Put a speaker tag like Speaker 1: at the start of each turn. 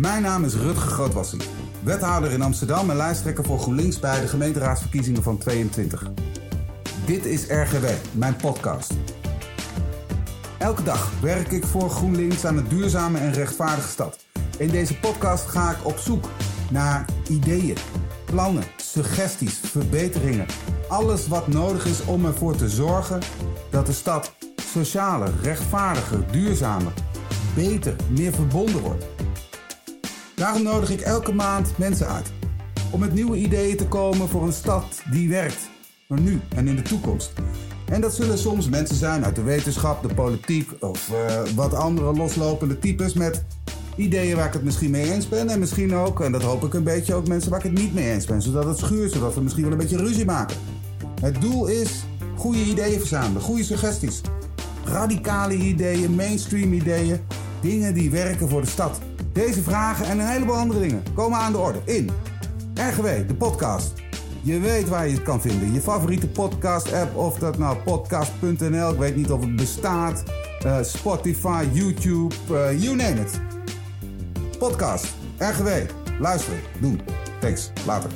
Speaker 1: Mijn naam is Rutger Grootwassie, wethouder in Amsterdam en lijsttrekker voor GroenLinks bij de gemeenteraadsverkiezingen van 22. Dit is RGW, mijn podcast. Elke dag werk ik voor GroenLinks aan een duurzame en rechtvaardige stad. In deze podcast ga ik op zoek naar ideeën, plannen, suggesties, verbeteringen. Alles wat nodig is om ervoor te zorgen dat de stad socialer, rechtvaardiger, duurzamer, beter, meer verbonden wordt. Daarom nodig ik elke maand mensen uit. Om met nieuwe ideeën te komen voor een stad die werkt. Maar nu en in de toekomst. En dat zullen soms mensen zijn uit de wetenschap, de politiek of uh, wat andere loslopende types met ideeën waar ik het misschien mee eens ben. En misschien ook, en dat hoop ik een beetje, ook mensen waar ik het niet mee eens ben. Zodat het schuurt, zodat we misschien wel een beetje ruzie maken. Het doel is goede ideeën verzamelen, goede suggesties. Radicale ideeën, mainstream ideeën. Dingen die werken voor de stad. Deze vragen en een heleboel andere dingen komen aan de orde in RGW, de podcast. Je weet waar je het kan vinden. Je favoriete podcast-app, of dat nou podcast.nl, ik weet niet of het bestaat. Uh, Spotify, YouTube, uh, you name it. Podcast, RGW. Luisteren, doen. Thanks, later.